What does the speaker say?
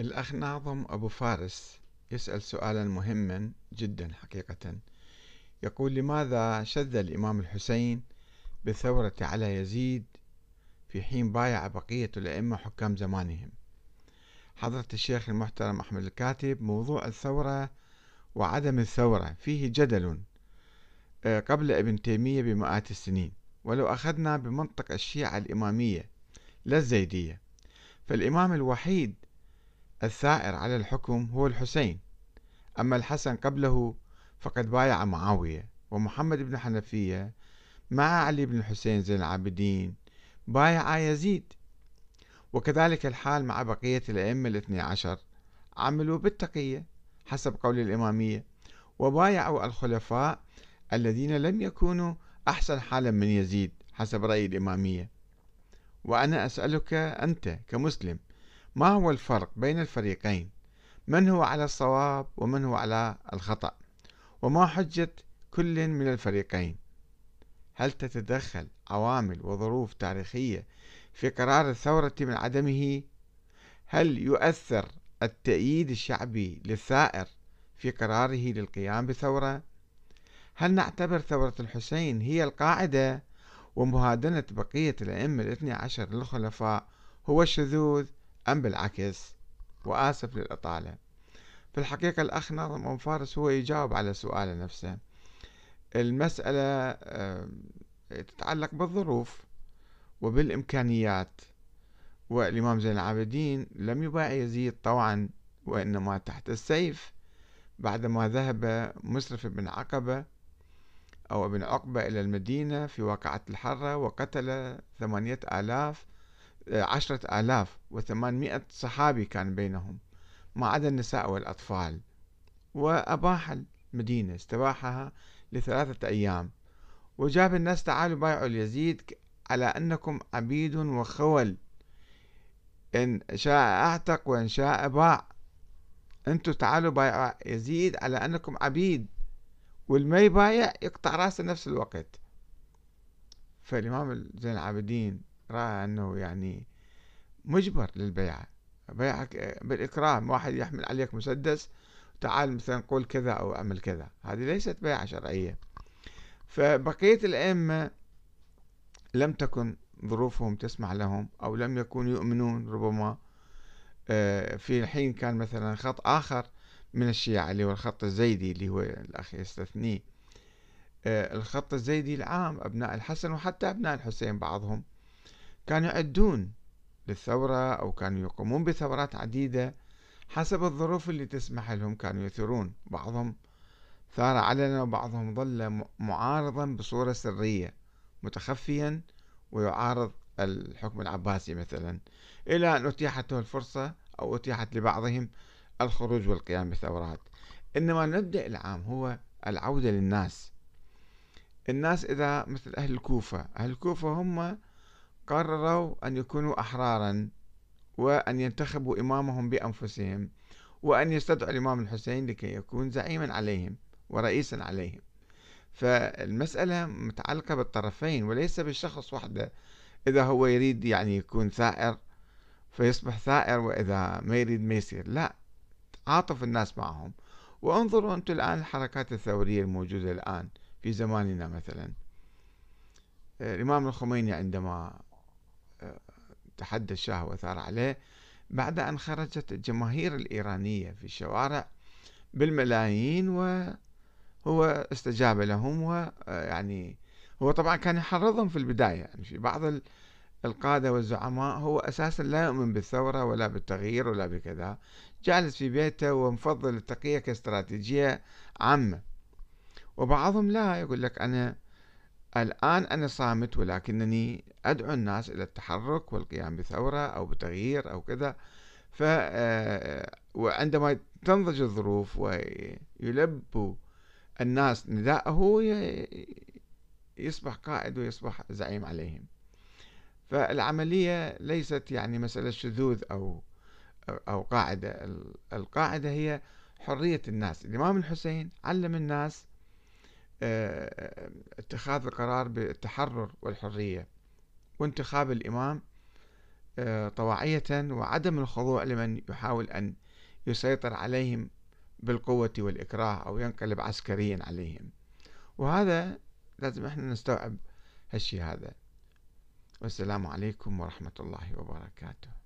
الأخ ناظم أبو فارس يسأل سؤالا مهما جدا حقيقة. يقول لماذا شذ الإمام الحسين بالثورة على يزيد في حين بايع بقية الأئمة حكام زمانهم؟ حضرة الشيخ المحترم أحمد الكاتب موضوع الثورة وعدم الثورة فيه جدل آه، قبل ابن تيمية بمئات السنين ولو أخذنا بمنطق الشيعة الإمامية لا الزيدية. فالإمام الوحيد الثائر على الحكم هو الحسين. أما الحسن قبله فقد بايع معاوية ومحمد بن حنفية مع علي بن الحسين زين العابدين بايع يزيد. وكذلك الحال مع بقية الأئمة الاثني عشر. عملوا بالتقية حسب قول الإمامية وبايعوا الخلفاء الذين لم يكونوا أحسن حالا من يزيد حسب رأي الإمامية. وأنا أسألك أنت كمسلم ما هو الفرق بين الفريقين؟ من هو على الصواب ومن هو على الخطأ؟ وما حجة كل من الفريقين؟ هل تتدخل عوامل وظروف تاريخية في قرار الثورة من عدمه؟ هل يؤثر التأييد الشعبي للثائر في قراره للقيام بثورة؟ هل نعتبر ثورة الحسين هي القاعدة؟ ومهادنة بقية الأئمة الاثني عشر للخلفاء هو الشذوذ أم بالعكس وآسف للإطالة. في الحقيقة الأخ ناظم أم فارس هو يجاوب على سؤاله نفسه. المسألة تتعلق بالظروف وبالإمكانيات والإمام زين العابدين لم يباع يزيد طوعا وإنما تحت السيف بعدما ذهب مسرف بن عقبة أو ابن عقبة إلى المدينة في واقعة الحرة وقتل ثمانية آلاف عشرة آلاف وثمانمائة صحابي كان بينهم ما عدا النساء والأطفال. وأباح المدينة استباحها لثلاثة أيام. وجاب الناس تعالوا بايعوا اليزيد على أنكم عبيد وخول. إن شاء أعتق وإن شاء باع. أنتم تعالوا بايعوا يزيد على أنكم عبيد. والما يبايع يقطع راسه نفس الوقت. فالإمام زين العابدين رأى أنه يعني مجبر للبيعة بيعك بالإكرام واحد يحمل عليك مسدس تعال مثلا قول كذا أو أعمل كذا. هذه ليست بيعة شرعية. فبقية الأئمة لم تكن ظروفهم تسمح لهم أو لم يكونوا يؤمنون ربما آه، في الحين كان مثلا خط آخر من الشيعة اللي هو الخط الزيدي اللي هو الأخ يستثنيه. آه، الخط الزيدي العام أبناء الحسن وحتى أبناء الحسين بعضهم. كانوا يعدون للثورة أو كانوا يقومون بثورات عديدة حسب الظروف اللي تسمح لهم كانوا يثورون. بعضهم ثار علنا وبعضهم ظل معارضا بصورة سرية متخفيا ويعارض الحكم العباسي مثلا. إلى أن أتيحت له الفرصة أو أتيحت لبعضهم الخروج والقيام بثورات. إنما المبدأ العام هو العودة للناس. الناس إذا مثل أهل الكوفة أهل الكوفة هم قرروا أن يكونوا أحرارا وأن ينتخبوا إمامهم بأنفسهم وأن يستدعوا الإمام الحسين لكي يكون زعيما عليهم ورئيسا عليهم. فالمسألة متعلقة بالطرفين وليس بالشخص وحده. إذا هو يريد يعني يكون ثائر فيصبح ثائر وإذا ما يريد ما يصير. لا عاطف الناس معهم. وانظروا أنتم الآن الحركات الثورية الموجودة الآن في زماننا مثلا. الإمام الخميني عندما تحدى الشاه وثار عليه بعد أن خرجت الجماهير الإيرانية في الشوارع بالملايين وهو استجاب لهم ويعني هو طبعا كان يحرضهم في البداية. يعني في بعض القادة والزعماء هو أساسا لا يؤمن بالثورة ولا بالتغيير ولا بكذا. جالس في بيته ومفضل التقية كاستراتيجية عامة. وبعضهم لا يقول لك أنا الآن أنا صامت ولكنني أدعو الناس إلى التحرك والقيام بثورة أو بتغيير أو كذا. ف آه، وعندما تنضج الظروف ويلبوا الناس نداءه يصبح قائد ويصبح زعيم عليهم. فالعملية ليست يعني مسألة شذوذ أو أو قاعدة. القاعدة هي حرية الناس. الإمام الحسين علم الناس آه، اتخاذ القرار بالتحرر والحرية وانتخاب الإمام آه، طواعية وعدم الخضوع لمن يحاول أن يسيطر عليهم بالقوة والإكراه أو ينقلب عسكريا عليهم. وهذا لازم إحنا نستوعب هالشي هذا. والسلام عليكم ورحمة الله وبركاته.